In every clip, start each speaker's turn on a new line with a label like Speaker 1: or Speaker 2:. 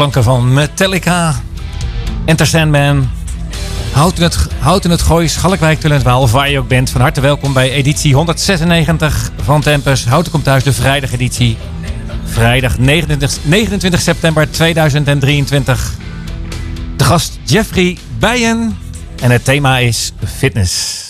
Speaker 1: klanken van Metallica, Enter Sandman, Houd het, Hout in het Gooi, Schalkwijk, Tulentwaal, of waar je ook bent. Van harte welkom bij editie 196 van Tempus. Houten komt thuis, de vrijdag editie. Vrijdag 29, 29 september 2023. De gast Jeffrey Bijen en het thema is fitness.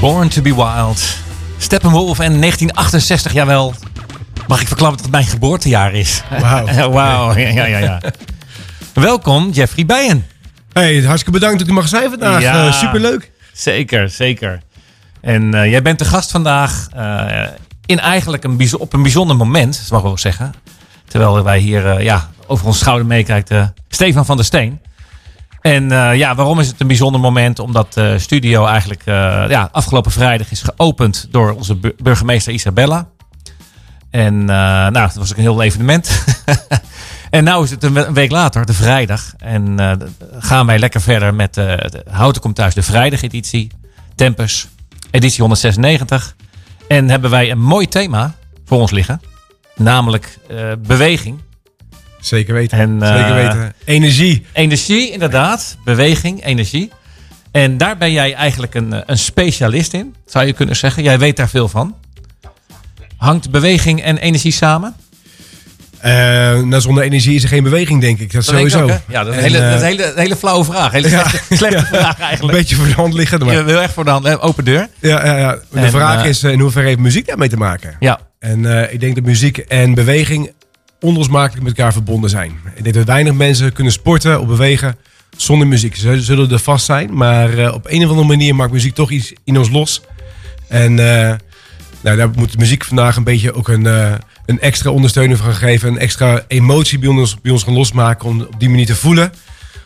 Speaker 2: Born to be Wild. Steppenwolf en 1968, jawel. Mag ik verklappen dat het mijn geboortejaar is?
Speaker 3: Wauw.
Speaker 2: Wauw, ja, ja, ja. Welkom, Jeffrey Bijen.
Speaker 3: Hey, hartstikke bedankt dat ik mag zijn vandaag.
Speaker 2: Ja.
Speaker 3: Eh, superleuk.
Speaker 2: Zeker, zeker. En eh, jij bent de gast vandaag eh, in eigenlijk een, op een bijzonder moment, dat mag ik wel zeggen. Terwijl wij hier ja, over ons schouder meekijkt eh, Stefan van der Steen. En eh, ja, waarom is het een bijzonder moment? Omdat de studio eigenlijk eh, ja, afgelopen vrijdag is geopend door onze bu- burgemeester Isabella. En eh, nou, dat was ook een heel evenement. en nu is het een we- een week later, de vrijdag. En eh, gaan wij lekker verder met eh, de Houten komt thuis, de vrijdageditie. Tempus, editie 196. En hebben wij een mooi thema voor ons liggen. Namelijk eh, beweging.
Speaker 3: Zeker weten.
Speaker 2: En, eh,
Speaker 3: Zeker weten. Energie.
Speaker 2: Energie, inderdaad. Beweging, energie. En daar ben jij eigenlijk een, eh, een specialist in, zou je kunnen zeggen. Jij weet daar veel van. Hangt beweging en energie samen?
Speaker 3: Eh, nou, zonder energie is er geen beweging, denk ik. Dat is
Speaker 2: Dat
Speaker 3: sowieso.
Speaker 2: ook, ja, dat is,
Speaker 3: En,
Speaker 2: een hele, dat is een hele, een hele flauwe vraag. Hele
Speaker 3: Ja.
Speaker 2: slechte, slechte vraag
Speaker 3: Een
Speaker 2: eigenlijk.
Speaker 3: beetje voor de hand liggen. Maar,
Speaker 2: Je wil echt voor de hand, open deur.
Speaker 3: ja, ja, ja. De
Speaker 2: En,
Speaker 3: vraag is in hoeverre heeft muziek daarmee te maken?
Speaker 2: Ja,
Speaker 3: En ik denk dat muziek en beweging onlosmakelijk met elkaar verbonden zijn. Ik denk dat weinig mensen kunnen sporten of bewegen zonder muziek. Ze zullen er vast zijn, maar eh, op een of andere manier maakt muziek toch iets in ons los. En eh, nou, daar moet muziek vandaag een beetje ook een, eh, een extra ondersteuning van geven. Een extra emotie bij ons, bij ons gaan losmaken om op die manier te voelen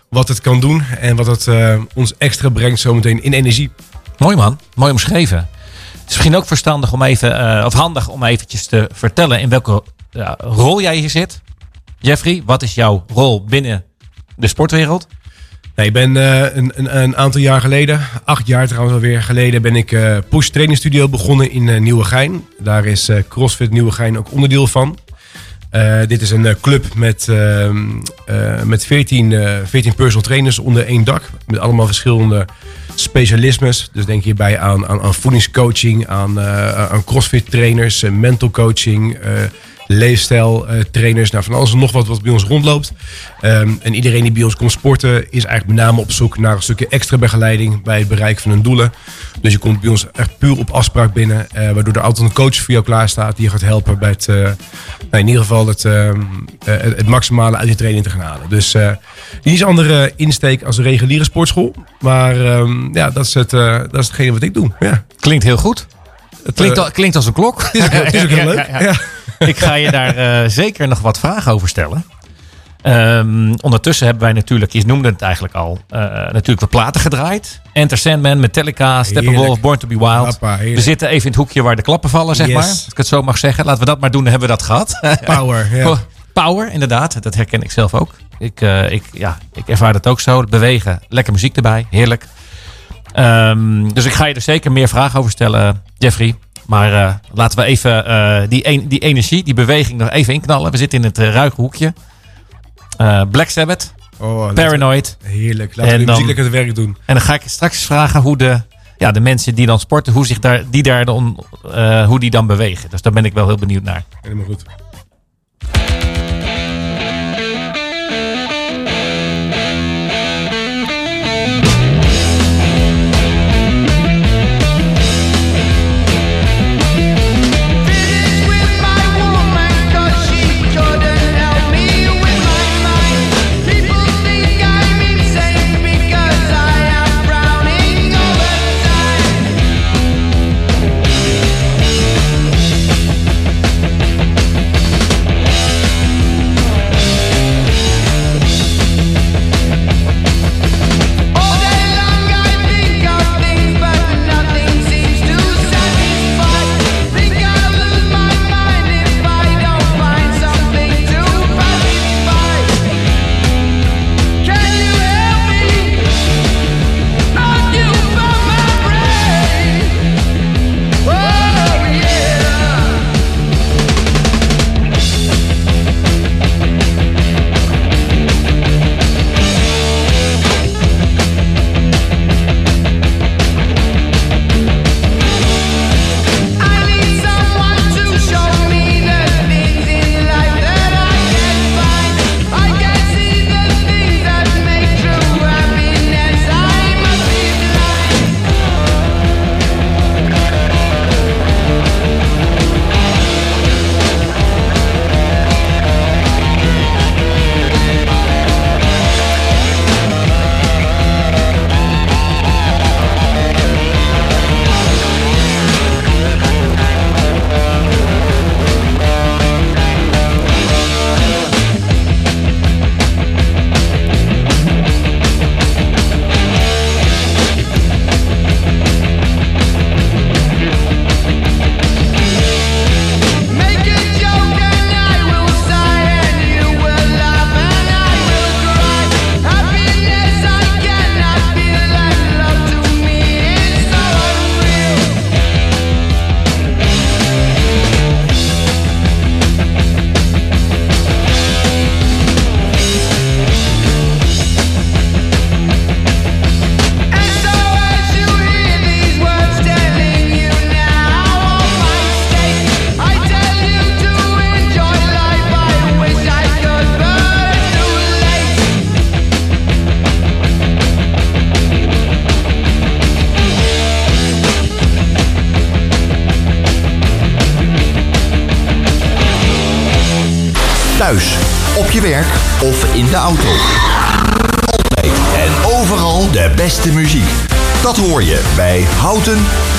Speaker 3: wat het kan doen. En wat het ons extra brengt zometeen in energie.
Speaker 2: mooi man. Mooi omschreven. Het is misschien ook verstandig om even, of handig om eventjes te vertellen in welke rol jij hier zit. Jeffrey, wat is jouw rol binnen de sportwereld?
Speaker 3: Nee, ik ben eh, een, een, een aantal jaar geleden, acht jaar trouwens alweer geleden, ben ik eh Push Training Studio begonnen in eh, Nieuwegein. Daar is CrossFit Nieuwegein ook onderdeel van. Dit is een club met, ehm, eh, met 14, eh 14 personal trainers onder één dak. Met allemaal verschillende specialismes. Dus denk hierbij aan, aan, aan voedingscoaching, aan, aan crossfit trainers, mental coaching, leefstijl trainers. Nou, van alles en nog wat wat bij ons rondloopt. Ehm, en iedereen die bij ons komt sporten is eigenlijk met name op zoek naar een stukje extra begeleiding bij het bereiken van hun doelen. Dus je komt bij ons echt puur op afspraak binnen, eh, waardoor er altijd een coach voor jou klaar staat die je gaat helpen bij het, eh, nou, in ieder geval het, ehm, eh, het, het maximale uit je training te gaan halen. Dus niet een andere insteek als een reguliere sportschool, maar ehm, ja, dat is, het, dat is hetgene wat ik doe. Ja.
Speaker 2: Klinkt heel goed. Het klinkt, al- klinkt als een klok.
Speaker 3: Het is ook, het is ook heel leuk.
Speaker 2: ja,
Speaker 3: Ja,
Speaker 2: ja. Ik ga je daar eh, zeker nog wat vragen over stellen. Ehm, ondertussen hebben wij natuurlijk, je noemde het eigenlijk al, eh, natuurlijk wat platen gedraaid. Enter Sandman, Metallica, Steppenwolf. Born to be Wild. We zitten even in het hoekje waar de klappen vallen, zeg
Speaker 3: Yes.
Speaker 2: maar. Als ik het zo mag zeggen. Laten we dat maar doen, dan hebben we dat gehad.
Speaker 3: Power. Ja.
Speaker 2: Power, inderdaad. Dat herken ik zelf ook. Ik, eh, ik, ja, ik ervaar dat ook zo. Het bewegen, lekker muziek erbij. Heerlijk. Ehm, dus ik ga je er zeker meer vragen over stellen, Jeffrey. Maar eh, laten we even eh, die, die energie, die beweging nog even inknallen. We zitten in het uh, ruige hoekje. Black Sabbath,
Speaker 3: Oh,
Speaker 2: Paranoid.
Speaker 3: Heerlijk. Laten
Speaker 2: En
Speaker 3: we muziek lekker het werk doen.
Speaker 2: En dan ga ik straks vragen hoe de, ja, de mensen die dan sporten, hoe, zich daar, die daar dan, hoe die dan bewegen. Dus daar ben ik wel heel benieuwd naar.
Speaker 3: Helemaal goed.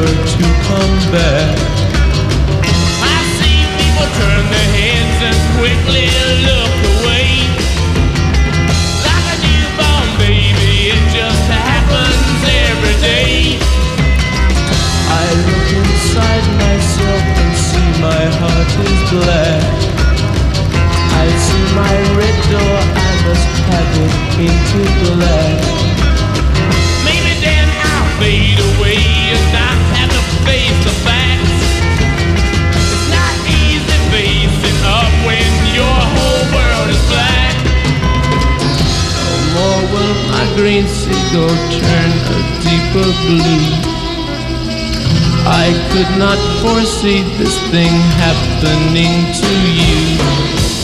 Speaker 4: never to come back. I see people turn their heads and quickly look away. Like a newborn baby, it just happens every day. I look inside myself and see my heart is black. I see my red door, I must have it painted black. Green seagull turn a deeper blue. I could not foresee this thing happening to you.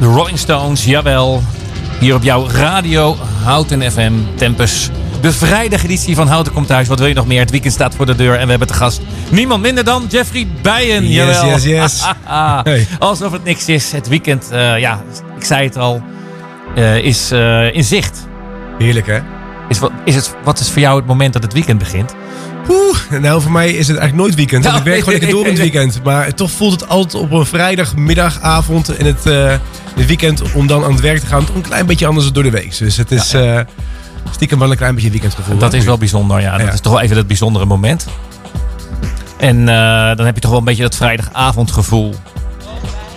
Speaker 2: De Rolling Stones, jawel. Hier op jouw radio Houten FM Tempus. De vrijdageditie van Houten komt thuis. Wat wil je nog meer? Het weekend staat voor de deur en we hebben te gast niemand minder dan Jeffrey Bijen.
Speaker 3: Yes,
Speaker 2: jawel.
Speaker 3: yes, yes. Hey.
Speaker 2: Alsof het niks is. Het weekend, eh, ja, ik zei het al, eh, is eh, in zicht.
Speaker 3: Heerlijk hè?
Speaker 2: Is, wat, is het, wat is voor jou het moment dat het weekend begint?
Speaker 3: Oeh, nou voor mij is het eigenlijk nooit weekend.
Speaker 2: Nou,
Speaker 3: ik werk gewoon lekker door in het weekend. Maar toch voelt het altijd op een vrijdagmiddag, avond en het, het weekend om dan aan het werk te gaan. Een klein beetje anders dan door de week. Dus het is eh, stiekem wel een klein beetje weekendgevoel.
Speaker 2: Dat is wel bijzonder, ja. Dat is toch wel even dat bijzondere moment. En eh, dan heb je toch wel een beetje dat vrijdagavondgevoel.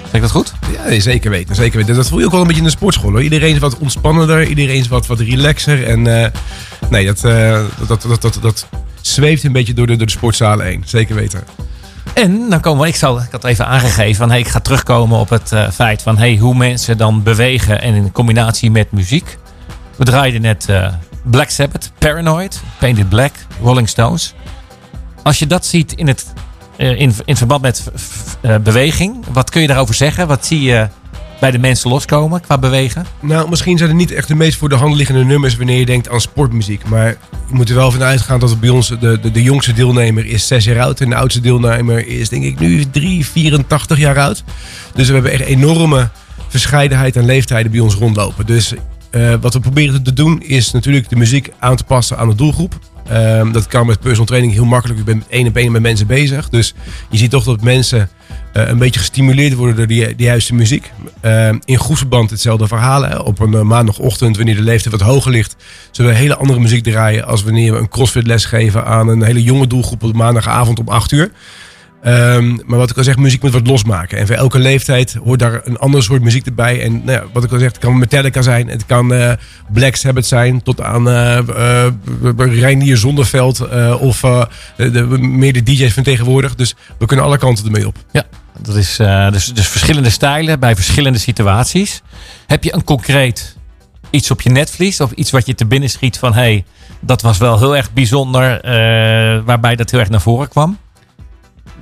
Speaker 2: Zeg ik dat goed?
Speaker 3: Ja, zeker weten, zeker weten. Dat voel je ook wel een beetje in de sportschool. Hoor. Iedereen is wat ontspannender, iedereen is wat, wat relaxer. En eh, nee, dat, dat, dat, dat, dat zweeft een beetje door de, door de sportzalen heen. Zeker weten.
Speaker 2: En dan komen we, ik, zal, ik had even aangegeven van hey, ik ga terugkomen op het eh, feit van hey, hoe mensen dan bewegen en in combinatie met muziek. We draaiden net eh, Black Sabbath, Paranoid, Painted Black, Rolling Stones. Als je dat ziet in, het, eh, in, in verband met beweging, wat kun je daarover zeggen? Wat zie je bij de mensen loskomen qua bewegen?
Speaker 3: Nou, misschien zijn het niet echt de meest voor de hand liggende nummers wanneer je denkt aan sportmuziek. Maar je moet er wel van uitgaan dat bij ons de, de, de jongste deelnemer is 6 jaar oud. En de oudste deelnemer is denk ik nu 3, 84 jaar oud. Dus we hebben echt enorme verscheidenheid aan leeftijden bij ons rondlopen. Dus eh, wat we proberen te doen is natuurlijk de muziek aan te passen aan de doelgroep. Ehm, dat kan met personal training heel makkelijk. Je bent één op één met mensen bezig. Dus je ziet toch dat mensen een beetje gestimuleerd worden door die, die juiste muziek. Ehm, in groepsverband hetzelfde verhaal. Op een eh, maandagochtend, wanneer de leeftijd wat hoger ligt, zullen we hele andere muziek draaien als wanneer we een crossfit les geven aan een hele jonge doelgroep op maandagavond om 8 uur. Ehm, maar wat ik al zeg, muziek moet wat losmaken. En voor elke leeftijd hoort daar een ander soort muziek erbij. En nou ja, wat ik al zeg, het kan Metallica zijn. Het kan eh, Black Sabbath zijn. Tot aan eh eh, Reinier Zonderveld. eh, of eh, de, de- meer de DJ's van tegenwoordig. Dus we kunnen alle kanten ermee op.
Speaker 2: Ja, dat is eh, dus, dus verschillende stijlen bij verschillende situaties. Heb je een concreet iets op je netvlies of iets wat je te binnen schiet van hey, dat was wel heel erg bijzonder, eh, waarbij dat heel erg naar voren kwam?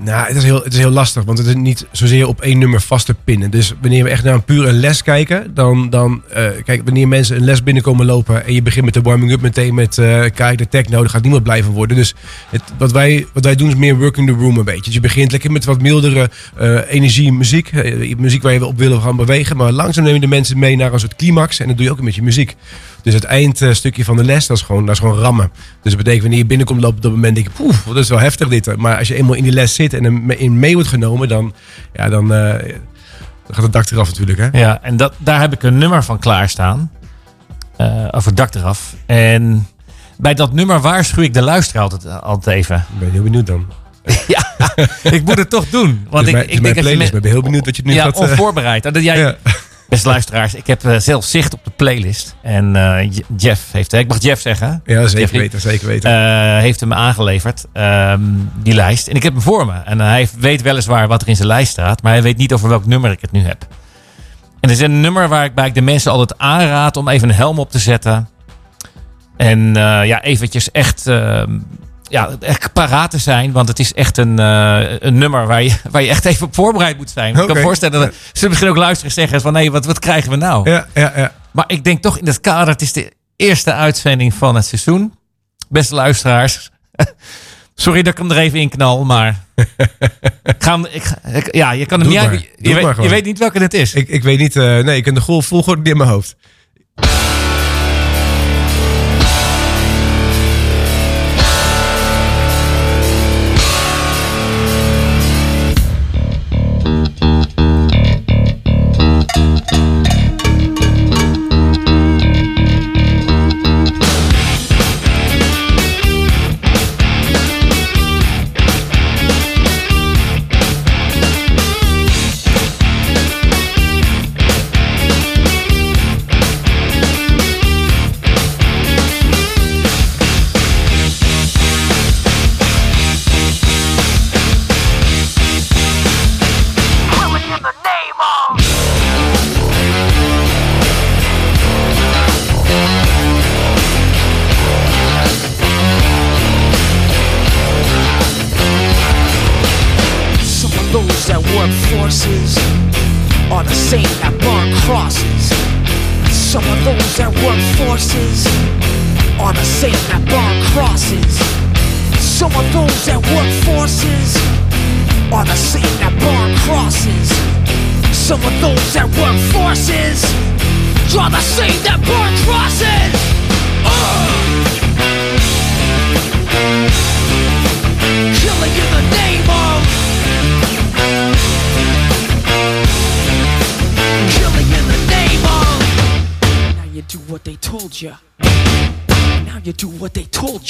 Speaker 3: Nou, het is, heel, het is heel lastig, want het is niet zozeer op één nummer vast te pinnen. Dus wanneer we echt naar een pure les kijken, dan, dan eh, kijk, wanneer mensen een les binnenkomen lopen en je begint met de warming-up meteen met eh kijk, de techno, dan gaat niemand blij van worden. Dus het, wat, wij, wat wij doen is meer working the room een beetje. Dus je begint lekker met wat mildere eh, energie, muziek, muziek waar je op wil gaan bewegen, maar langzaam neem je de mensen mee naar een soort climax en dat doe je ook met je muziek. Dus het eindstukje van de les, dat is, gewoon, dat is gewoon rammen. Dus dat betekent wanneer je binnenkomt lopen op dat moment denk je, poeh, dat is wel heftig dit. Maar als je eenmaal in die les zit en in mee wordt genomen, dan, ja, dan, eh, dan gaat het dak eraf natuurlijk. Hè?
Speaker 2: Ja, en dat, daar heb ik een nummer van klaarstaan. eh over het dak eraf. En bij dat nummer waarschuw ik de luisteraar altijd, altijd even.
Speaker 3: Ik ben heel benieuwd dan.
Speaker 2: ja, ik moet het toch doen. Want
Speaker 3: Want
Speaker 2: ik,
Speaker 3: ik,
Speaker 2: ik denk
Speaker 3: mijn playlist, ik ben heel benieuwd wat je nu
Speaker 2: ja,
Speaker 3: gaat... eh,
Speaker 2: onvoorbereid. Dat jij,
Speaker 3: ja.
Speaker 2: Beste luisteraars, ik heb eh, zelf zicht op de playlist. En eh, Je- Jeff heeft, ik mag Jeff zeggen,
Speaker 3: ja, zeker
Speaker 2: Jeffrey,
Speaker 3: weten, zeker weten.
Speaker 2: eh, heeft hem aangeleverd, ehm, die lijst. En ik heb hem voor me. En hij weet weliswaar wat er in zijn lijst staat, maar hij weet niet over welk nummer ik het nu heb. En het is een nummer waar ik bij de mensen altijd aanraad om even een helm op te zetten. En eh, ja, eventjes echt, ehm, ja, echt paraat te zijn. Want het is echt een, eh, een nummer waar je, waar je echt even op voorbereid moet zijn. Ik kan me voorstellen dat ze misschien ook luisteren en zeggen van... nee, wat, wat krijgen we nou?
Speaker 3: ja, ja, ja.
Speaker 2: Maar ik denk toch in het kader, het is de eerste uitzending van het seizoen. Beste luisteraars. Sorry dat ik hem er even in knal, maar... ik ga hem, ik, ga- ik- ja, je kan hem niet je, weet, je weet niet welke het is.
Speaker 3: Ik, ik weet niet, eh, nee, ik ken de vol- volgorde niet in mijn hoofd.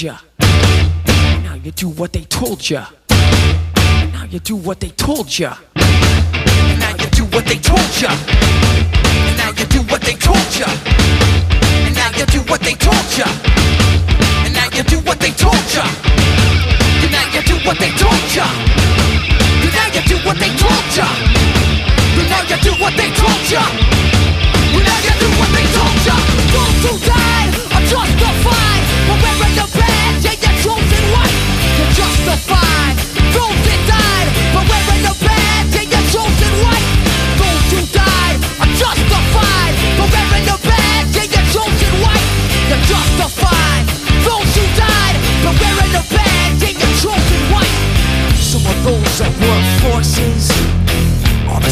Speaker 5: Ya. Now you do what they told ya. Now you do what they told ya. Now you do what they told ya. Now you do what they told ya. And now you do what they told ya. And now you do what they told ya. And now you do what they told ya. And now you do what they told ya. And now you do what they told ya.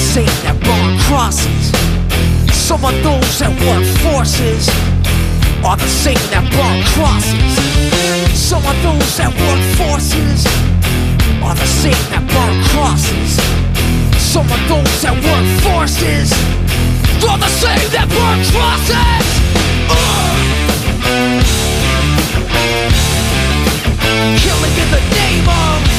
Speaker 5: Same that burn crosses. Some of those that work forces are the same that burn crosses. Some of those that work forces are the same that burn crosses. Some of those that work forces are the same that burn crosses. Killing in the name of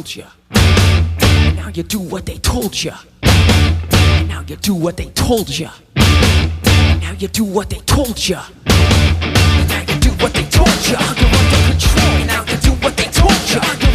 Speaker 5: told you. And now you do what they told you. And now you do what they told you. And now you do what they told you. And now you do what they told you. You're under control. And now you do what they told you.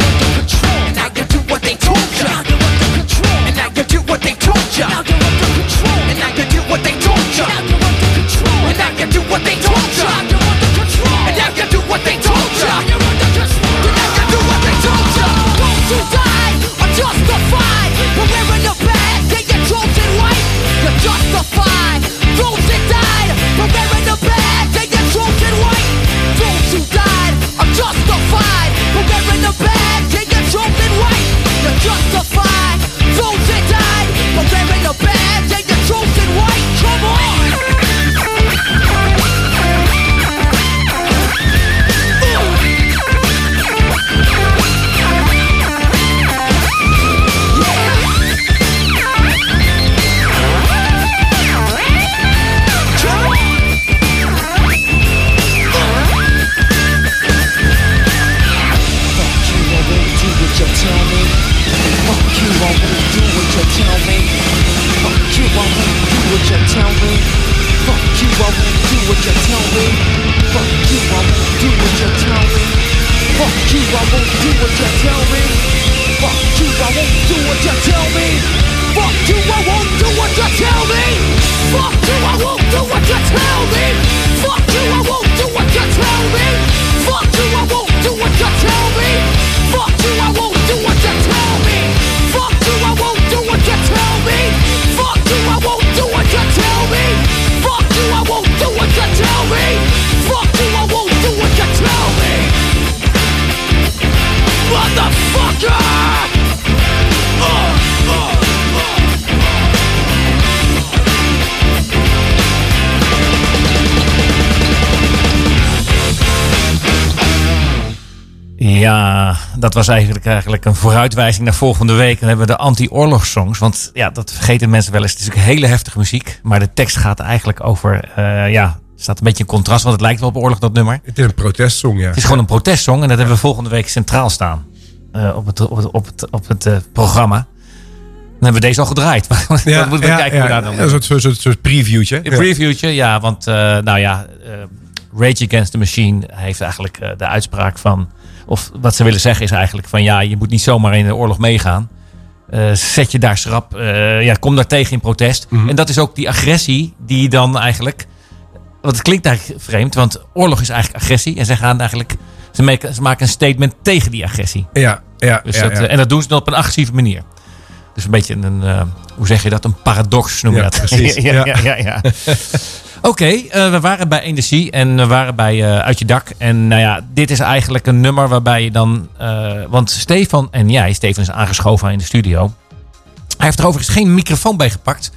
Speaker 2: Ja, dat was eigenlijk, eigenlijk een vooruitwijzing naar volgende week. Dan hebben we de anti-oorlogssongs. Want ja, dat vergeten mensen wel eens. Het is ook hele heftige muziek. Maar de tekst gaat eigenlijk over... eh, ja, staat een beetje in contrast. Want het lijkt wel op oorlog, dat nummer.
Speaker 3: Het is een protestsong, ja.
Speaker 2: Het is gewoon een protestsong. En dat hebben we volgende week centraal staan. eh, op het, op het, op het, op het eh, programma. Dan hebben we deze al gedraaid. Maar dan moeten we kijken hoe daar dan...
Speaker 3: Een soort, soort, soort, previewtje.
Speaker 2: Een previewtje, ja. Want, nou ja, Rage Against the Machine heeft eigenlijk de uitspraak van... Of wat ze willen zeggen is eigenlijk van... Ja, je moet niet zomaar in de oorlog meegaan. Eh, zet je daar schrap. eh, ja, kom daar tegen in protest.
Speaker 3: Mhm.
Speaker 2: En dat is ook die agressie die dan eigenlijk... Want het klinkt eigenlijk vreemd. Want oorlog is eigenlijk agressie. En zij gaan eigenlijk... Ze maken, ze maken een statement tegen die agressie.
Speaker 3: Ja, ja,
Speaker 2: Dus
Speaker 3: ja,
Speaker 2: dat,
Speaker 3: ja.
Speaker 2: eh, En dat doen ze dan op een agressieve manier. Dus een beetje een, hoe zeg je dat? Een paradox noem je
Speaker 3: Ja,
Speaker 2: dat.
Speaker 3: precies.
Speaker 2: ja,
Speaker 3: Ja.
Speaker 2: ja, ja, Oké, eh, we waren bij Energie en we waren bij eh, Uit je dak. En nou ja, dit is eigenlijk een nummer waarbij je dan... eh, want Stefan en jij, Stefan is aangeschoven in de studio. Hij heeft er overigens geen microfoon bij gepakt.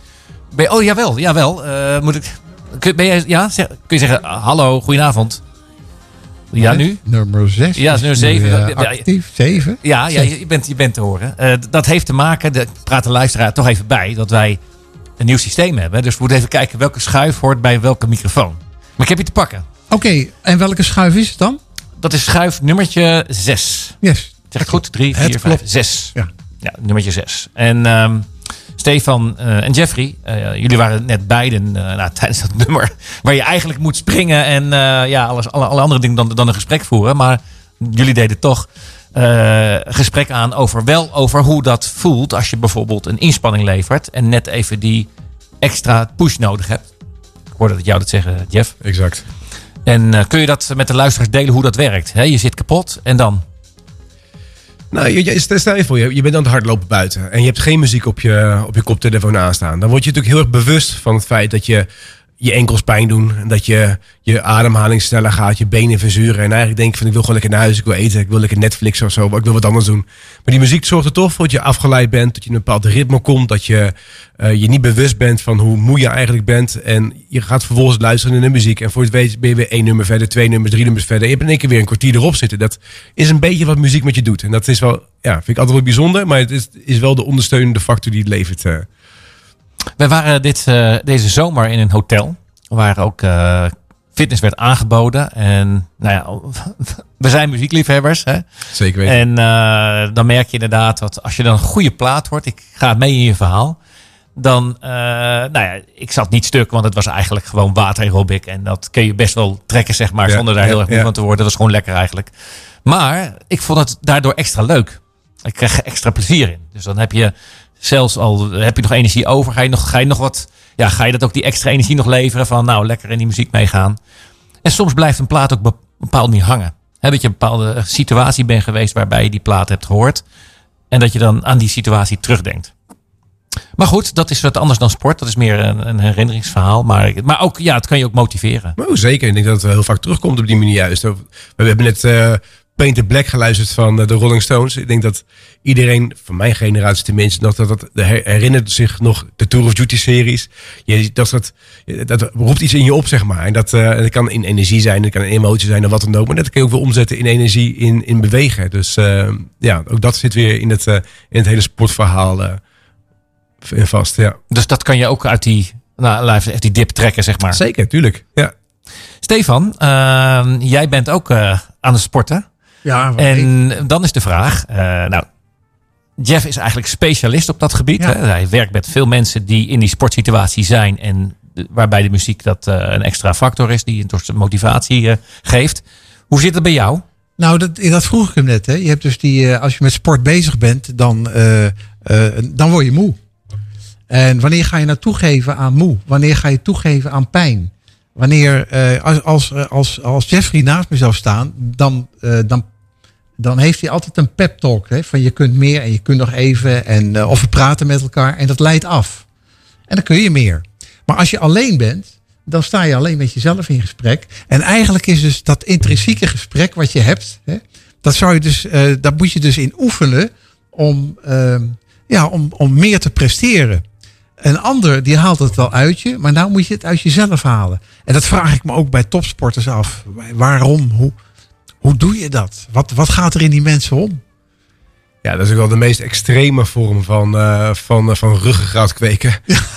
Speaker 2: Ben oh, jawel, jawel. Moet ik, kun, ben jij, ja, zeg- kun je zeggen, hallo, goedenavond. Ja, nu?
Speaker 6: Nummer 6.
Speaker 2: Ja, nummer zeven. Ja, ja.
Speaker 6: actief, 7.
Speaker 2: Ja, ja je, bent, je bent te horen. Dat heeft te maken, de, praat de luisteraar toch even bij, dat wij een nieuw systeem hebben. Dus we moeten even kijken welke schuif hoort bij welke microfoon. Maar ik heb je te pakken.
Speaker 6: Oké, en welke schuif is het dan?
Speaker 2: Dat is schuif nummertje 6.
Speaker 6: Yes.
Speaker 2: Zeg ik goed? 3,
Speaker 6: Het
Speaker 2: 4, 5,
Speaker 6: klopt.
Speaker 2: 6.
Speaker 6: Ja.
Speaker 2: Ja, nummertje 6. En ehm, Stefan eh, en Jeffrey, eh, jullie waren net beiden eh, nou, tijdens dat nummer. Waar je eigenlijk moet springen en ja, alles, alle, alle andere dingen dan, dan een gesprek voeren. Maar jullie deden toch eh, gesprek aan over wel over hoe dat voelt als je bijvoorbeeld een inspanning levert. En net even die extra push nodig hebt. Ik hoorde dat jou dat zeggen, Jeff.
Speaker 3: Exact.
Speaker 2: En eh, kun je dat met de luisteraars delen hoe dat werkt? Hè, je zit kapot en dan?
Speaker 3: Nou, je, je- stel je voor, je, je bent aan het hardlopen buiten en je hebt geen muziek op je, op je koptelefoon aanstaan. Dan word je natuurlijk heel erg bewust van het feit dat je je enkels pijn doen. En dat je je ademhaling sneller gaat, je benen verzuren. En eigenlijk denk je van ik wil gewoon lekker naar huis, ik wil eten, ik wil lekker Netflix of zo, maar ik wil wat anders doen. Maar die muziek zorgt er toch voor dat je afgeleid bent, dat je een bepaald ritme komt, dat je eh, je niet bewust bent van hoe moe je eigenlijk bent. En je gaat vervolgens luisteren naar de muziek. En voor het weet ben je weer één nummer verder, twee nummers, drie nummers verder. En je hebt in één keer weer een kwartier erop zitten. Dat is een beetje wat muziek met je doet. En dat is wel, ja, vind ik altijd wel bijzonder. Maar het is, is wel de ondersteunende factor die het levert. eh.
Speaker 2: Wij waren dit, eh, deze zomer in een hotel. Waar ook eh, fitness werd aangeboden. En nou ja, we zijn muziekliefhebbers. Hè?
Speaker 3: Zeker weten.
Speaker 2: En eh, dan merk je inderdaad dat als je dan een goede plaat hoort. Ik ga mee in je verhaal. Dan, nou ja, ik zat niet stuk, want het was eigenlijk gewoon water En dat kun je best wel trekken, zeg maar,
Speaker 3: Ja,
Speaker 2: zonder daar
Speaker 3: ja,
Speaker 2: heel erg moe
Speaker 3: ja.
Speaker 2: van te worden. Dat was gewoon lekker eigenlijk. Maar ik vond het daardoor extra leuk. Ik kreeg er extra plezier in. Dus dan heb je zelfs al heb je nog energie over, ga je nog, ga je nog wat, ja, ga je dat ook die extra energie nog leveren van, nou, lekker in die muziek meegaan. En soms blijft een plaat ook bepaalde manier hangen. Hè, dat je een bepaalde situatie bent geweest waarbij je die plaat hebt gehoord. En dat je dan aan die situatie terugdenkt. Maar goed, dat is wat anders dan sport. Dat is meer een, een herinneringsverhaal. Maar, maar ook, ja, het kan je ook motiveren.
Speaker 3: Maar zeker. Ik denk dat het heel vaak terugkomt op die manier juist. We hebben net eh Painted Black geluisterd van eh, de Rolling Stones. Ik denk dat iedereen, van mijn generatie tenminste, nog dat, dat her- herinnert zich nog de Tour of Duty series. Je, dat, dat, dat roept iets in je op, zeg maar. En dat, eh, dat kan in energie zijn, dat kan in emotie zijn of wat dan ook. Maar dat kun je ook weer omzetten in energie, in, in bewegen. Dus eh, ja, ook dat zit weer in het, eh, in het hele sportverhaal eh, in vast. Ja.
Speaker 2: Dus dat kan je ook uit die, nou, zeggen, die dip trekken, zeg maar.
Speaker 3: Zeker, tuurlijk. Ja.
Speaker 2: Stefan, eh, jij bent ook eh, aan het sporten.
Speaker 6: Ja,
Speaker 2: En dan is de vraag, eh, nou, Jeff is eigenlijk specialist op dat gebied.
Speaker 6: Ja.
Speaker 2: Hè? Hij werkt met veel mensen die in die sportsituatie zijn en de- waarbij de muziek dat eh, een extra factor is die een soort motivatie eh, geeft. Hoe zit het bij jou?
Speaker 6: Nou, dat, dat vroeg ik hem net. Hè. Je hebt dus die, als je met sport bezig bent, dan, dan word je moe. En wanneer ga je nou toegeven aan moe? Wanneer ga je toegeven aan pijn? Wanneer, eh, als, als, eh, als, als Jeffrey naast me zou staan, dan, eh, dan, dan heeft hij altijd een pep talk. Hè, van je kunt meer en je kunt nog even. En, of we praten met elkaar en dat leidt af. En dan kun je meer. Maar als je alleen bent, dan sta je alleen met jezelf in gesprek. En eigenlijk is dus dat intrinsieke gesprek wat je hebt, hè, dat, zou je dus, dat moet je dus in oefenen om, ehm, ja, om, om meer te presteren. Een ander die haalt het wel uit je, maar nou moet je het uit jezelf halen. En dat vraag ik me ook bij topsporters af. Waarom? Hoe, hoe doe je dat? Wat, wat gaat er in die mensen om?
Speaker 3: Ja, dat is ook wel de meest extreme vorm van, eh van, eh, van ruggengraat kweken.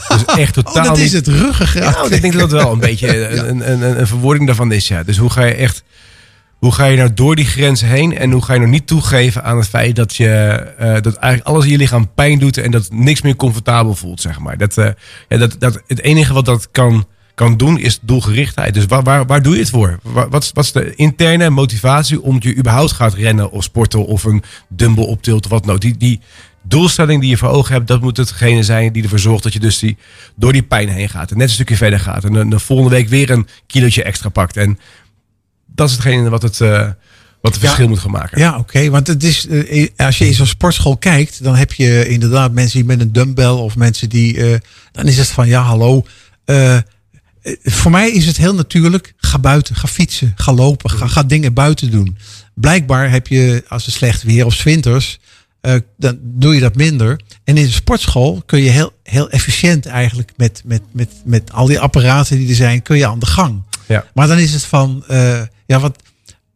Speaker 3: Dus echt
Speaker 6: Oh,
Speaker 3: totaal
Speaker 6: dat is het ruggengraat.
Speaker 3: Ja, ik denk dat dat wel een beetje een, een, een, een verwoording daarvan is. Ja. Dus hoe ga je echt... Hoe ga je nou door die grens heen en hoe ga je nou niet toegeven aan het feit dat je eh, dat eigenlijk alles in je lichaam pijn doet en dat niks meer comfortabel voelt, zeg maar. Dat, ja, dat, dat, het enige wat dat kan, kan doen is doelgerichtheid. Dus waar, waar, waar doe je het voor? Wa- Wat, wat is de interne motivatie om je überhaupt gaat rennen of sporten of een dumbbell optilt of wat ook? Die, die doelstelling die je voor ogen hebt, dat moet hetgene zijn die ervoor zorgt dat je dus die, door die pijn heen gaat en net een stukje verder gaat en de, de volgende week weer een kilootje extra pakt. En dat is hetgene wat het, eh, wat het verschil moet gaan maken.
Speaker 6: Ja, oké. Want het is, eh, als je in zo'n sportschool kijkt, dan heb je inderdaad mensen die met een dumbbell of mensen die. eh, dan is het van ja, hallo. voor mij is het heel natuurlijk. Ga buiten, ga fietsen, ga lopen, ga, ga dingen buiten doen. Blijkbaar heb je, als het slecht weer of 's winters, eh, dan doe je dat minder. En in de sportschool kun je heel, heel efficiënt eigenlijk met, met, met, met al die apparaten die er zijn, kun je aan de gang.
Speaker 3: Ja.
Speaker 6: Maar dan is het van, ja, wat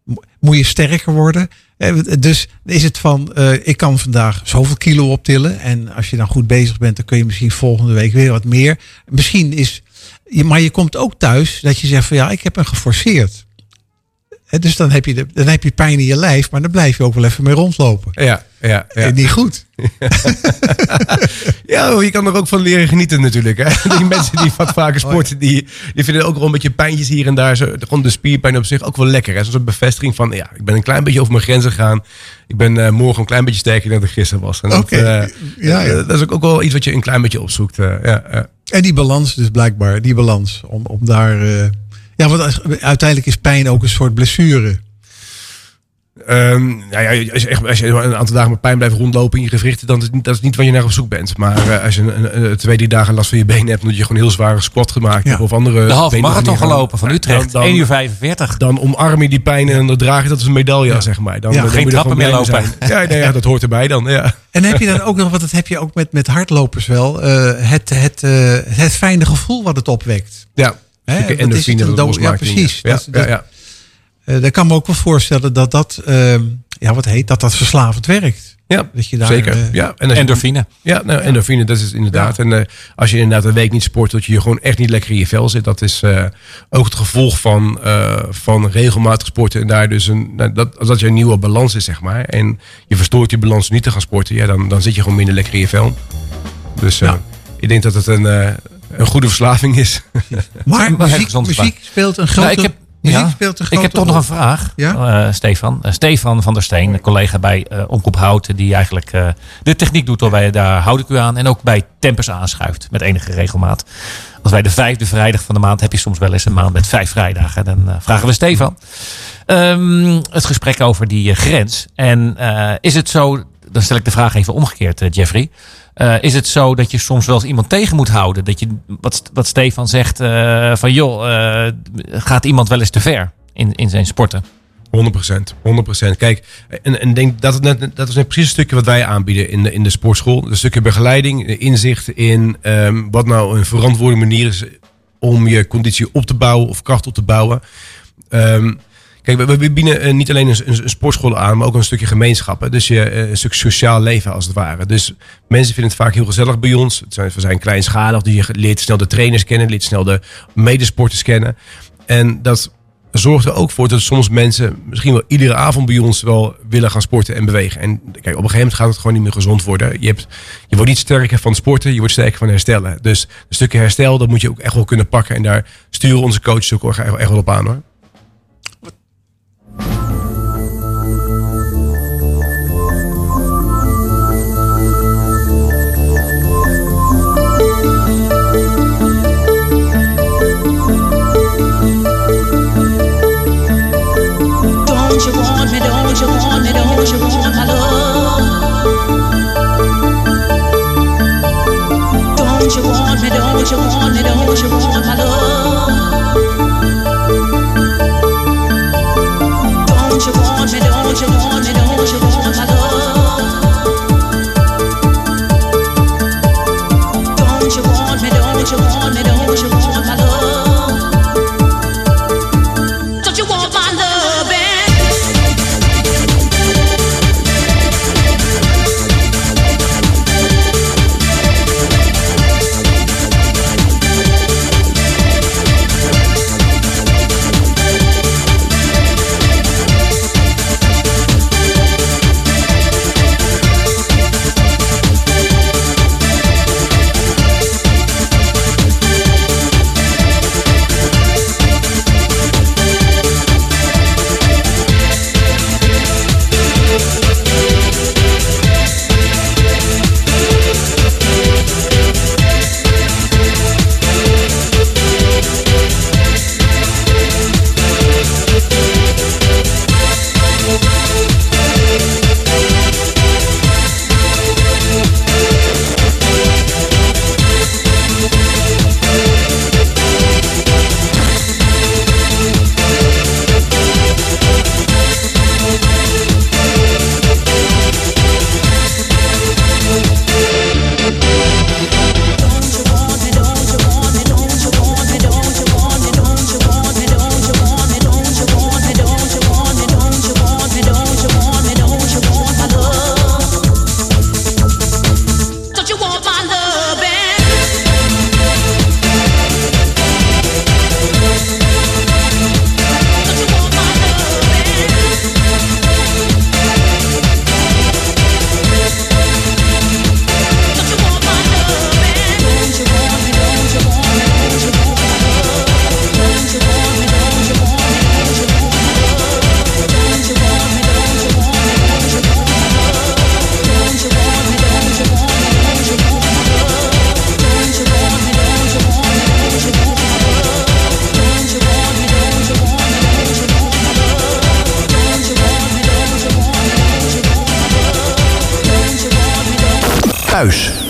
Speaker 6: mo- moet je sterker worden? Eh, Dus is het van, eh, ik kan vandaag zoveel kilo optillen. En als je dan goed bezig bent, dan kun je misschien volgende week weer wat meer. Misschien is, maar je komt ook thuis dat je zegt van ja, ik heb een geforceerd. Dus dan heb, je de, dan heb je pijn in je lijf, maar dan blijf je ook wel even mee rondlopen.
Speaker 3: Ja, ja, ja.
Speaker 6: Eh, Niet goed.
Speaker 3: Ja, je kan er ook van leren genieten natuurlijk. Hè? Die mensen die wat vaker sporten, die, die vinden ook wel een beetje pijntjes hier en daar. Zo, gewoon de spierpijn op zich ook wel lekker. Hè? Zo'n bevestiging van, ja, ik ben een klein beetje over mijn grenzen gegaan. Ik ben eh, morgen een klein beetje sterker dan ik gisteren was.
Speaker 6: Oké,
Speaker 3: eh,
Speaker 6: ja, ja.
Speaker 3: dat is ook, ook wel iets wat je een klein beetje opzoekt. ja.
Speaker 6: En die balans dus blijkbaar, die balans. Om, om daar, ja, want uiteindelijk is pijn ook een soort blessure.
Speaker 3: Ehm, nou ja, als, je echt, als je een aantal dagen met pijn blijft rondlopen in je gewrichten, dan is het niet, dat is niet waar je naar op zoek bent. Maar eh, als je een, een- een- twee, drie dagen last van je benen hebt, omdat je gewoon heel zware squat gemaakt
Speaker 6: Ja.
Speaker 3: hebt of andere
Speaker 2: De halve marathon
Speaker 3: gaan-
Speaker 2: gelopen van
Speaker 3: Ja,
Speaker 2: Utrecht.
Speaker 3: Dan,
Speaker 2: 1
Speaker 3: dan,
Speaker 2: uur 45.
Speaker 3: dan omarm je die pijn en dan draag je dat als een medaille, zeg maar. Dan,
Speaker 6: Ja,
Speaker 3: dan
Speaker 2: geen trappen meer
Speaker 3: zijn. Ja, nee, ja, dat hoort erbij dan. Ja.
Speaker 6: En heb je dan ook nog, want dat heb je ook met, met hardlopers wel, eh, het, het, eh, het fijne gevoel wat het opwekt.
Speaker 3: Ja,
Speaker 6: Hè,
Speaker 3: Stukken
Speaker 6: wat is een
Speaker 3: dat
Speaker 6: ja,
Speaker 3: je-
Speaker 6: precies.
Speaker 3: Ja,
Speaker 6: Dat-
Speaker 3: ja,
Speaker 6: dat-
Speaker 3: ja.
Speaker 6: Eh daar kan me ook wel voorstellen dat dat, eh, ja, wat heet, dat dat verslavend werkt.
Speaker 3: Ja,
Speaker 6: Dat je daar,
Speaker 3: zeker.
Speaker 6: eh,
Speaker 3: ja. En als je-
Speaker 2: Endorfine.
Speaker 3: Ja, nou, endorfine, dat is inderdaad. En eh, als je inderdaad een week niet sport, dat je je gewoon echt niet lekker in je vel zit. Dat is eh, ook het gevolg van, eh, van regelmatig sporten. En daar dus een, nou, dat, als dat je een nieuwe balans is, zeg maar. En je verstoort die balans niet te gaan sporten. Ja, dan, dan zit je gewoon minder lekker in je vel. Dus eh,
Speaker 6: Ja.
Speaker 3: ik denk dat het een, eh, een goede verslaving is.
Speaker 6: Maar muziek, muziek speelt een grote,
Speaker 2: Nou, ik heb,
Speaker 6: muziek
Speaker 2: ja,
Speaker 6: speelt een
Speaker 2: ik heb toch
Speaker 6: rol.
Speaker 2: nog een vraag,
Speaker 6: Ja?
Speaker 2: eh, Stefan. Eh, Stefan van der Steen, een collega bij eh Omroep Houten... die eigenlijk eh, de techniek doet, waarbij daar houd ik u aan... en ook bij Tempers aanschuift met enige regelmaat. Als wij de vijfde vrijdag van de maand... heb je soms wel eens een maand met vijf vrijdagen. Dan vragen we Stefan. Ehm, het gesprek over die grens. En eh, is het zo... Dan stel ik de vraag even omgekeerd, eh, Jeffrey. Eh, is het zo dat je soms wel eens iemand tegen moet houden? Dat je, wat, wat Stefan zegt, eh, van joh, gaat iemand wel eens te ver in, in zijn sporten?
Speaker 3: 100%. 100%. Kijk, en, en denk dat, het net, dat is net precies een stukje wat wij aanbieden in de, in de sportschool. Een stukje begeleiding, inzicht in ehm, wat nou een verantwoorde manier is om je conditie op te bouwen of kracht op te bouwen. Ehm, kijk, we, we bieden eh, niet alleen een, sportschool aan, maar ook een stukje gemeenschappen. Dus je, eh, een stuk sociaal leven als het ware. Dus mensen vinden het vaak heel gezellig bij ons. Het zijn, we zijn kleinschalig, dus je leert snel de trainers kennen, leert snel de medesporters kennen. En dat zorgt er ook voor dat soms mensen misschien wel iedere avond bij ons wel willen gaan sporten en bewegen. En kijk, op een gegeven moment gaat het gewoon niet meer gezond worden. Je, hebt, je wordt niet sterker van sporten, je wordt sterker van herstellen. Dus een stukje herstel, dat moet je ook echt wel kunnen pakken. En daar sturen onze coaches ook echt wel op aan hoor.
Speaker 7: Bye.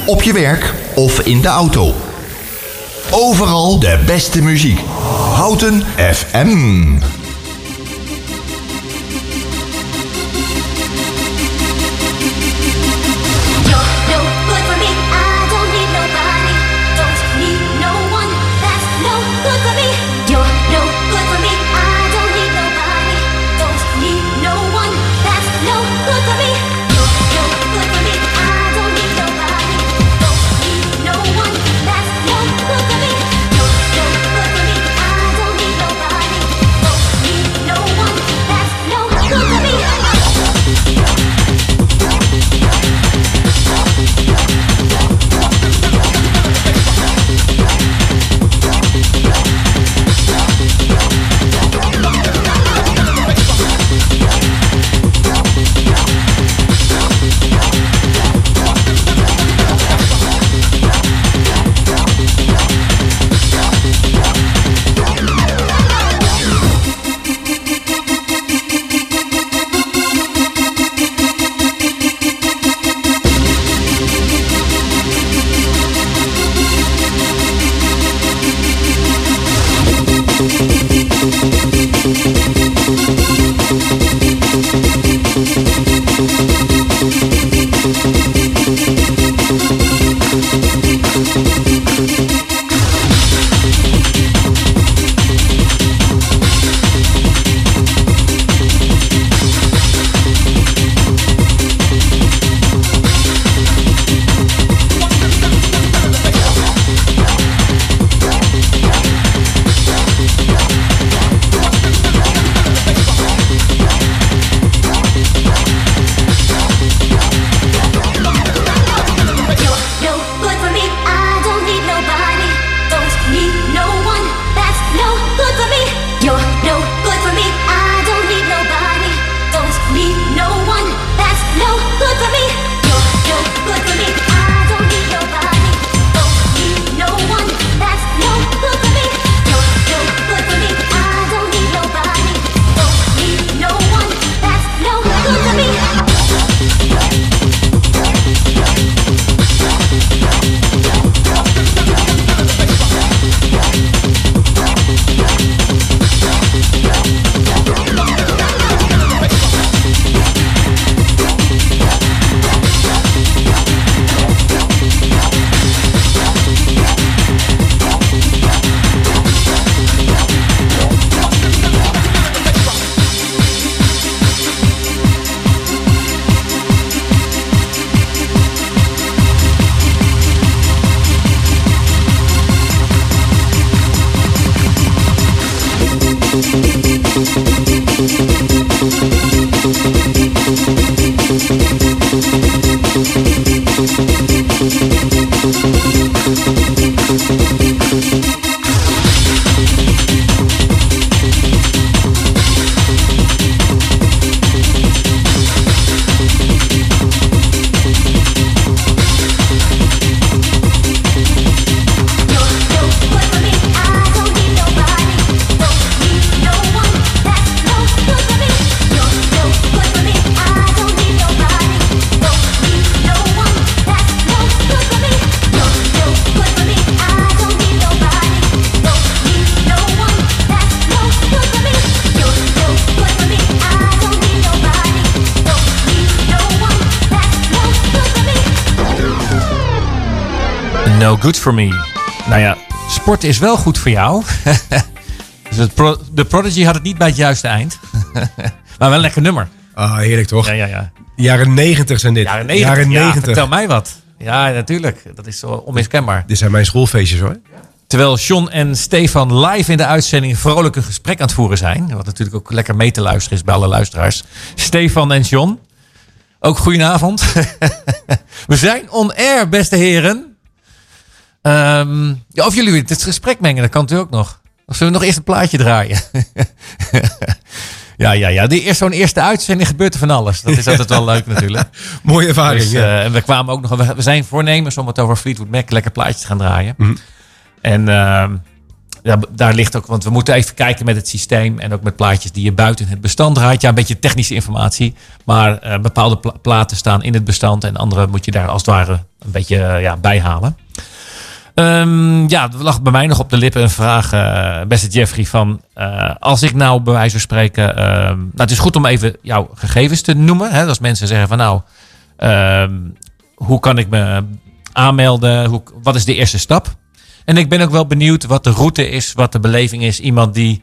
Speaker 7: Op je werk of in de auto. Overal de beste muziek. Houten FM.
Speaker 8: Müzik good for me.
Speaker 2: Nou ja, sport is wel goed voor jou. dus het pro- de Prodigy had het niet bij het juiste eind. maar wel een lekker nummer.
Speaker 3: Ah, heerlijk toch?
Speaker 2: Ja, ja, ja.
Speaker 3: Jaren 90 zijn dit.
Speaker 2: Jaren 90.
Speaker 3: Jaren
Speaker 2: Ja,
Speaker 3: 90.
Speaker 2: vertel mij wat. Ja, natuurlijk. Dat is zo onmiskenbaar.
Speaker 3: Dit zijn mijn schoolfeestjes hoor.
Speaker 2: Terwijl John en Stefan live in de uitzending vrolijk een gesprek aan het voeren zijn. Wat natuurlijk ook lekker mee te luisteren is bij alle luisteraars. Stefan en John. Ook goedenavond. We zijn on air, beste heren. Ehm, ja, of jullie dit gesprek mengen, dat kan natuurlijk ook nog. Of zullen we nog eerst een plaatje draaien? ja, ja, ja. Die, zo'n eerste uitzending gebeurt er van alles. Dat is altijd wel leuk natuurlijk.
Speaker 3: Mooie ervaring.
Speaker 2: Dus,
Speaker 3: ja.
Speaker 2: eh, en we kwamen ook nog. We, zijn voornemens om het over Fleetwood Mac lekker plaatjes te gaan draaien.
Speaker 3: Mhm.
Speaker 2: En ehm, daar ligt ook, want we moeten even kijken met het systeem en ook met plaatjes die je buiten het bestand draait. Ja, een beetje technische informatie, maar eh, bepaalde pla- platen staan in het bestand en andere moet je daar als het ware een beetje eh, ja, bijhalen. Ehm, ja, er lag bij mij nog op de lippen een vraag, eh, beste Jeffrey, van eh, als ik nou bij wijze van spreken, ehm, nou het is goed om even jouw gegevens te noemen. Hè, als mensen zeggen van nou, ehm, hoe kan ik me aanmelden? Hoe, wat is de eerste stap? En ik ben ook wel benieuwd wat de route is, wat de beleving is. Iemand die,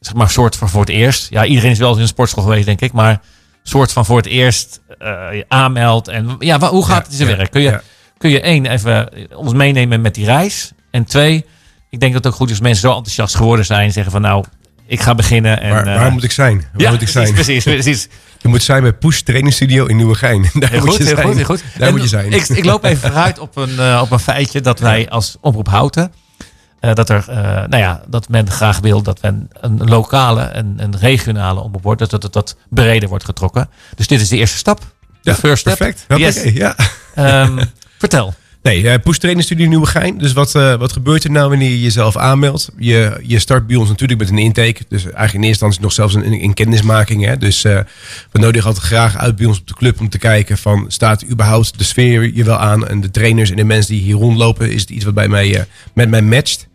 Speaker 2: zeg maar, soort van voor het eerst. Ja, iedereen is wel eens in een sportschool geweest, denk ik. Maar soort van voor het eerst eh, aanmeldt. En ja, hoe gaat het in zijn
Speaker 3: ja,
Speaker 2: werk? Kun je,
Speaker 3: ja.
Speaker 2: Kun je één, even ons meenemen met die reis? En twee, ik denk dat het ook goed is als mensen zo enthousiast geworden zijn. Zeggen van nou, ik ga beginnen. En,
Speaker 3: Waar,
Speaker 2: eh,
Speaker 3: moet ik zijn? Waar
Speaker 2: ja,
Speaker 3: moet ik
Speaker 2: precies,
Speaker 3: zijn?
Speaker 2: precies, precies.
Speaker 3: Je moet zijn bij Push Training Studio in Nieuwegein. Daar
Speaker 2: Heel
Speaker 3: moet
Speaker 2: goed,
Speaker 3: je
Speaker 2: heel
Speaker 3: zijn.
Speaker 2: goed, heel goed.
Speaker 3: Daar
Speaker 2: En
Speaker 3: moet je zijn.
Speaker 2: Ik, ik loop even vooruit op een, eh, op een feitje dat wij als Omroep Houten... eh, dat, er, nou ja, dat men graag wil dat men een lokale en een regionale omroep wordt. Dat, dat, dat dat breder wordt getrokken. Dus dit is de eerste stap. De
Speaker 3: Ja,
Speaker 2: first step.
Speaker 3: perfect.
Speaker 2: Yes.
Speaker 3: Ja.
Speaker 2: Ehm, vertel.
Speaker 3: Nee, eh Push Studio Nieuwegein. Dus wat, eh, wat gebeurt er nou wanneer je jezelf aanmeldt? Je, je start bij ons natuurlijk met een intake. Dus eigenlijk in eerste instantie nog zelfs een, een kennismaking. Hè? Dus eh, we nodigen altijd graag uit bij ons op de club om te kijken van... staat überhaupt de sfeer je wel aan? En de trainers en de mensen die hier rondlopen... is het iets wat bij mij, met mij matcht?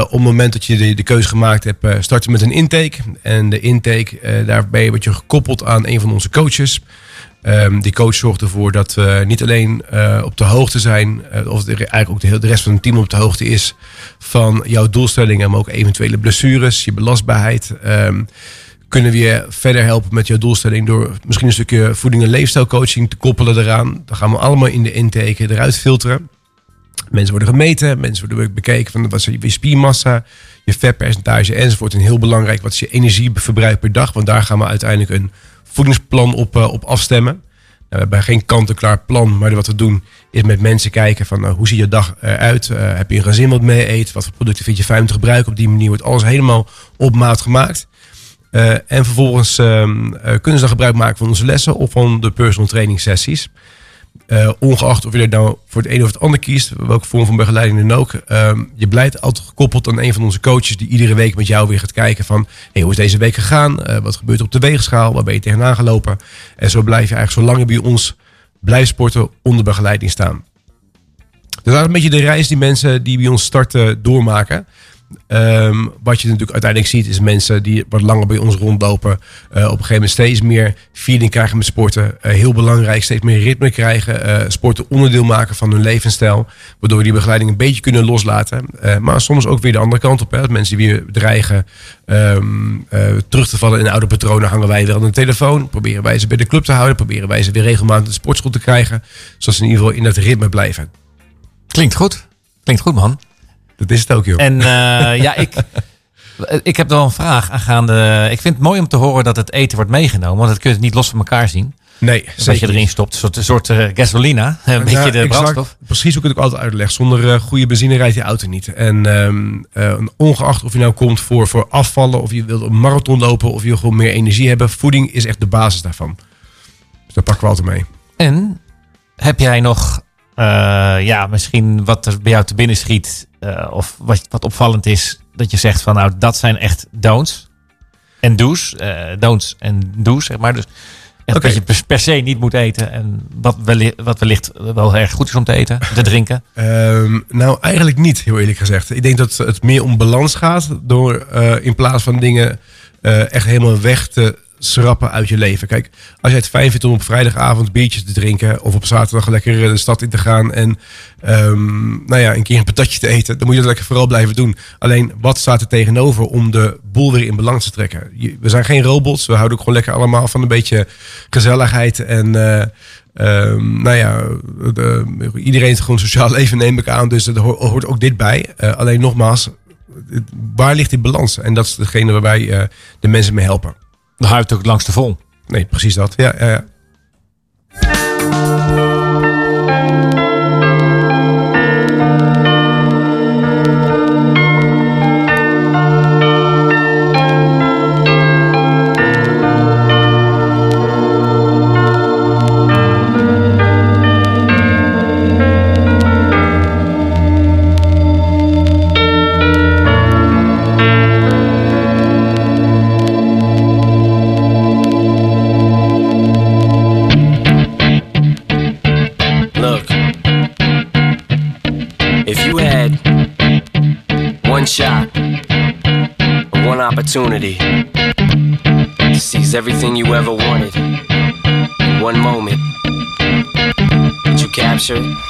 Speaker 3: Op het moment dat je de, de keuze gemaakt hebt, eh, starten met een intake. En de intake, daarbij word je gekoppeld aan een van onze coaches. Ehm, die coach zorgt ervoor dat we niet alleen eh, op de hoogte zijn, eh, of eigenlijk ook de rest van het team op de hoogte is van jouw doelstellingen, maar ook eventuele blessures, je belastbaarheid. Ehm, kunnen we je verder helpen met jouw doelstelling door misschien een stukje voeding- en leefstijlcoaching te koppelen eraan. Dan gaan we allemaal in de intake eruit filteren. Mensen worden gemeten, mensen worden bekeken van wat is je spiermassa, je vetpercentage enzovoort. En heel belangrijk, wat is je energieverbruik per dag? Want daar gaan we uiteindelijk een voedingsplan op, eh, op afstemmen. Nou, we hebben geen kant-en-klaar plan, maar wat we doen is met mensen kijken van nou, hoe ziet je dag eruit? Eh, heb je een gezin wat mee eet? Wat voor producten vind je fijn om te gebruiken? Op die manier wordt alles helemaal op maat gemaakt. Eh, en vervolgens ehm, eh, kunnen ze dan gebruik maken van onze lessen of van de personal training sessies. Eh, ongeacht of je er nou voor het een of het ander kiest, welke vorm van begeleiding dan ook. ehm, je blijft altijd gekoppeld aan een van onze coaches die iedere week met jou weer gaat kijken van hoe is deze week gegaan? Eh, wat gebeurt er op de weegschaal? Waar ben je tegenaan gelopen? En zo blijf je eigenlijk zolang je bij ons blijft sporten onder begeleiding staan. Dus dat is een beetje de reis die mensen die bij ons starten doormaken. Ehm, wat je natuurlijk uiteindelijk ziet is mensen die wat langer bij ons rondlopen. eh, op een gegeven moment steeds meer feeling krijgen met sporten. Eh, heel belangrijk, steeds meer ritme krijgen. eh, sporten onderdeel maken van hun levensstijl. Waardoor we die begeleiding een beetje kunnen loslaten. Maar soms ook weer de andere kant op. Hè, dat mensen die weer dreigen ehm, eh, terug te vallen in oude patronen. Hangen wij weer aan de telefoon. Proberen wij ze bij de club te houden. Proberen wij ze weer regelmatig de sportschool te krijgen. Zodat ze in ieder geval in dat ritme blijven.
Speaker 2: Klinkt goed. Klinkt goed, man.
Speaker 3: Dat is het ook, joh.
Speaker 2: En eh, ja, ik, ik heb wel een vraag aangaande. Ik vind het mooi om te horen dat het eten wordt meegenomen. Want dat kun je niet los van elkaar zien.
Speaker 3: nee,
Speaker 2: Dat je erin stopt. Een soort, een soort eh, gasolina. Een beetje de
Speaker 3: exact.
Speaker 2: brandstof.
Speaker 3: Precies hoe ik het ook altijd uitleg. Zonder eh, goede benzine rijdt die auto niet. En ehm, eh, ongeacht of je nou komt voor, voor afvallen, of je wilt een marathon lopen, of je wil gewoon meer energie hebben, voeding is echt de basis daarvan. Dus dat pakken we altijd mee.
Speaker 2: En heb jij nog, ja, misschien wat er bij jou te binnen schiet. eh, of wat, wat opvallend is. Dat je zegt van nou, dat zijn echt don'ts. En do's. eh don'ts en do's, zeg maar. Dus echt
Speaker 3: Oké.
Speaker 2: dat je per, se niet moet eten. En wat, wellicht, wat wellicht wel erg goed is om te eten, te drinken.
Speaker 3: Ehm, nou, eigenlijk niet, heel eerlijk gezegd. Ik denk dat het meer om balans gaat. Door eh, in plaats van dingen eh, echt helemaal weg te schrappen uit je leven. Kijk, als jij het fijn vindt om op vrijdagavond biertjes te drinken. Of op zaterdag lekker de stad in te gaan. En ehm, nou ja, een keer een patatje te eten. Dan moet je dat lekker vooral blijven doen. Alleen, wat staat er tegenover om de boel weer in balans te trekken? We zijn geen robots. We houden ook gewoon lekker allemaal van een beetje gezelligheid. En eh, ehm, nou ja, de- iedereen heeft gewoon sociaal leven, neem ik aan. Dus er ho- hoort ook dit bij. Eh, alleen nogmaals, waar ligt die balans? En dat is degene waar wij eh, de mensen mee helpen.
Speaker 2: Dan hou je het ook langs de vol.
Speaker 3: Nee, precies dat. Ja, ja.
Speaker 9: Opportunity to seize everything you ever wanted in one moment. Did you capture it?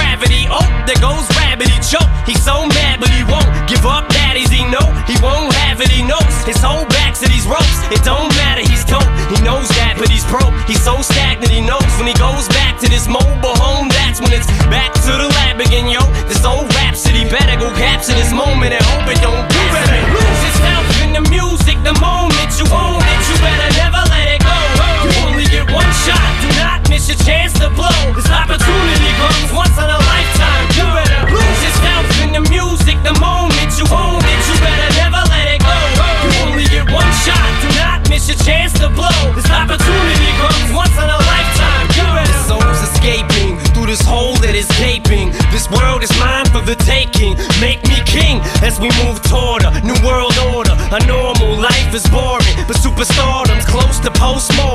Speaker 9: gravity. Oh, there goes rabbit. He choke. He's so mad, but he won't give up. That is he know he won't have it. He knows his whole back to these ropes. It don't matter. He's dope. He knows that, but he's broke. He's so stagnant. He knows when he goes back to this mobile home. That's when it's back to the lab again, yo. This old rhapsody better go capture this moment and hope it don't do better. Lose itself in the music. The moment you own miss your chance to blow. This opportunity comes once in a lifetime. You better lose yourself in the music. The moment you own it, you better never let it go. You only get one shot. Do not miss your chance to blow. This opportunity comes once in a lifetime. You better. This soul's escaping through this hole that is gaping. This world is mine for the taking. Make me king as we move toward a new world order. A normal life is boring, but superstardom's close to postmortem.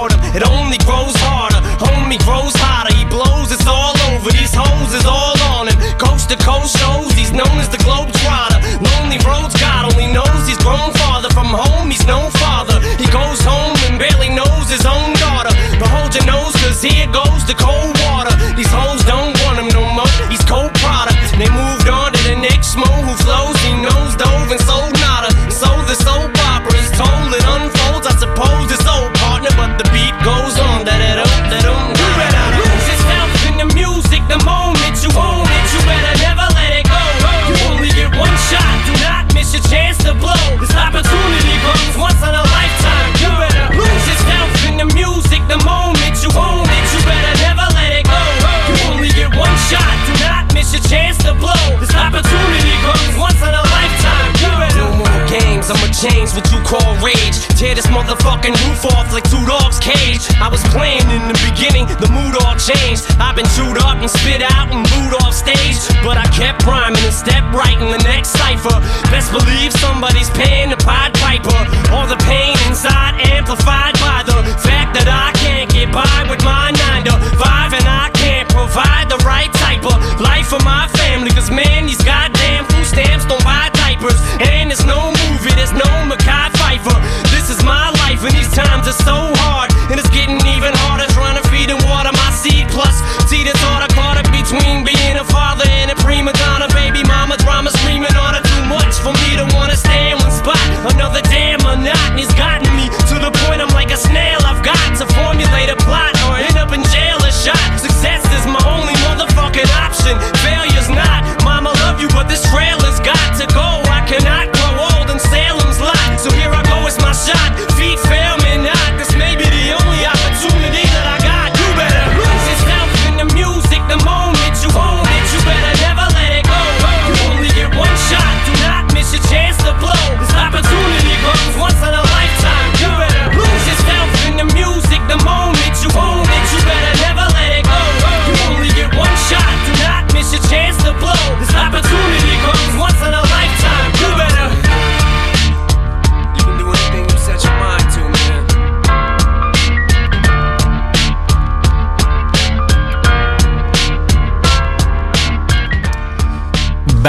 Speaker 9: Roof off like two dogs' cage. I was playing in the beginning, the mood all changed. I've been chewed up and spit out and booed off stage. But I kept rhyming and stepped right in the next cipher. Best believe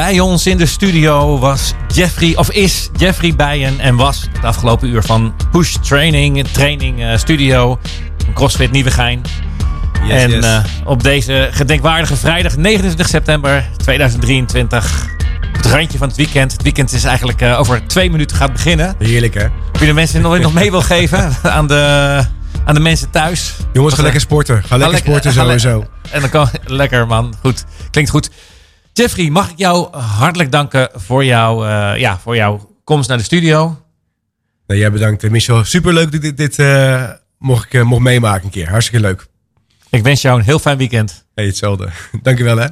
Speaker 2: Bij ons in de studio was Jeffrey, of is Jeffrey Bijen en was het afgelopen uur van Push Training, training eh, studio, CrossFit Nieuwegein.
Speaker 3: Yes,
Speaker 2: en
Speaker 3: yes.
Speaker 2: eh, op deze gedenkwaardige vrijdag 29 september 2023, op het randje van het weekend. Het weekend is eigenlijk eh, over twee minuten gaat beginnen.
Speaker 3: Heerlijk hè?
Speaker 2: Of je de mensen nog, nog mee wil geven aan de, aan de mensen thuis.
Speaker 3: Jongens, ga lekker sporten. Ga lekker sporten sowieso.
Speaker 2: En dan kan lekker man. Goed. Klinkt goed. Jeffrey, mag ik jou hartelijk danken voor, jou, eh, ja, voor jouw komst naar de studio.
Speaker 3: Nee, jij bedankt eh, Michel. Superleuk dat ik dit, dit eh, mocht, ik, mocht meemaken een keer. Hartstikke leuk.
Speaker 2: Ik wens jou een heel fijn weekend.
Speaker 3: Hey, hetzelfde. Dankjewel hè.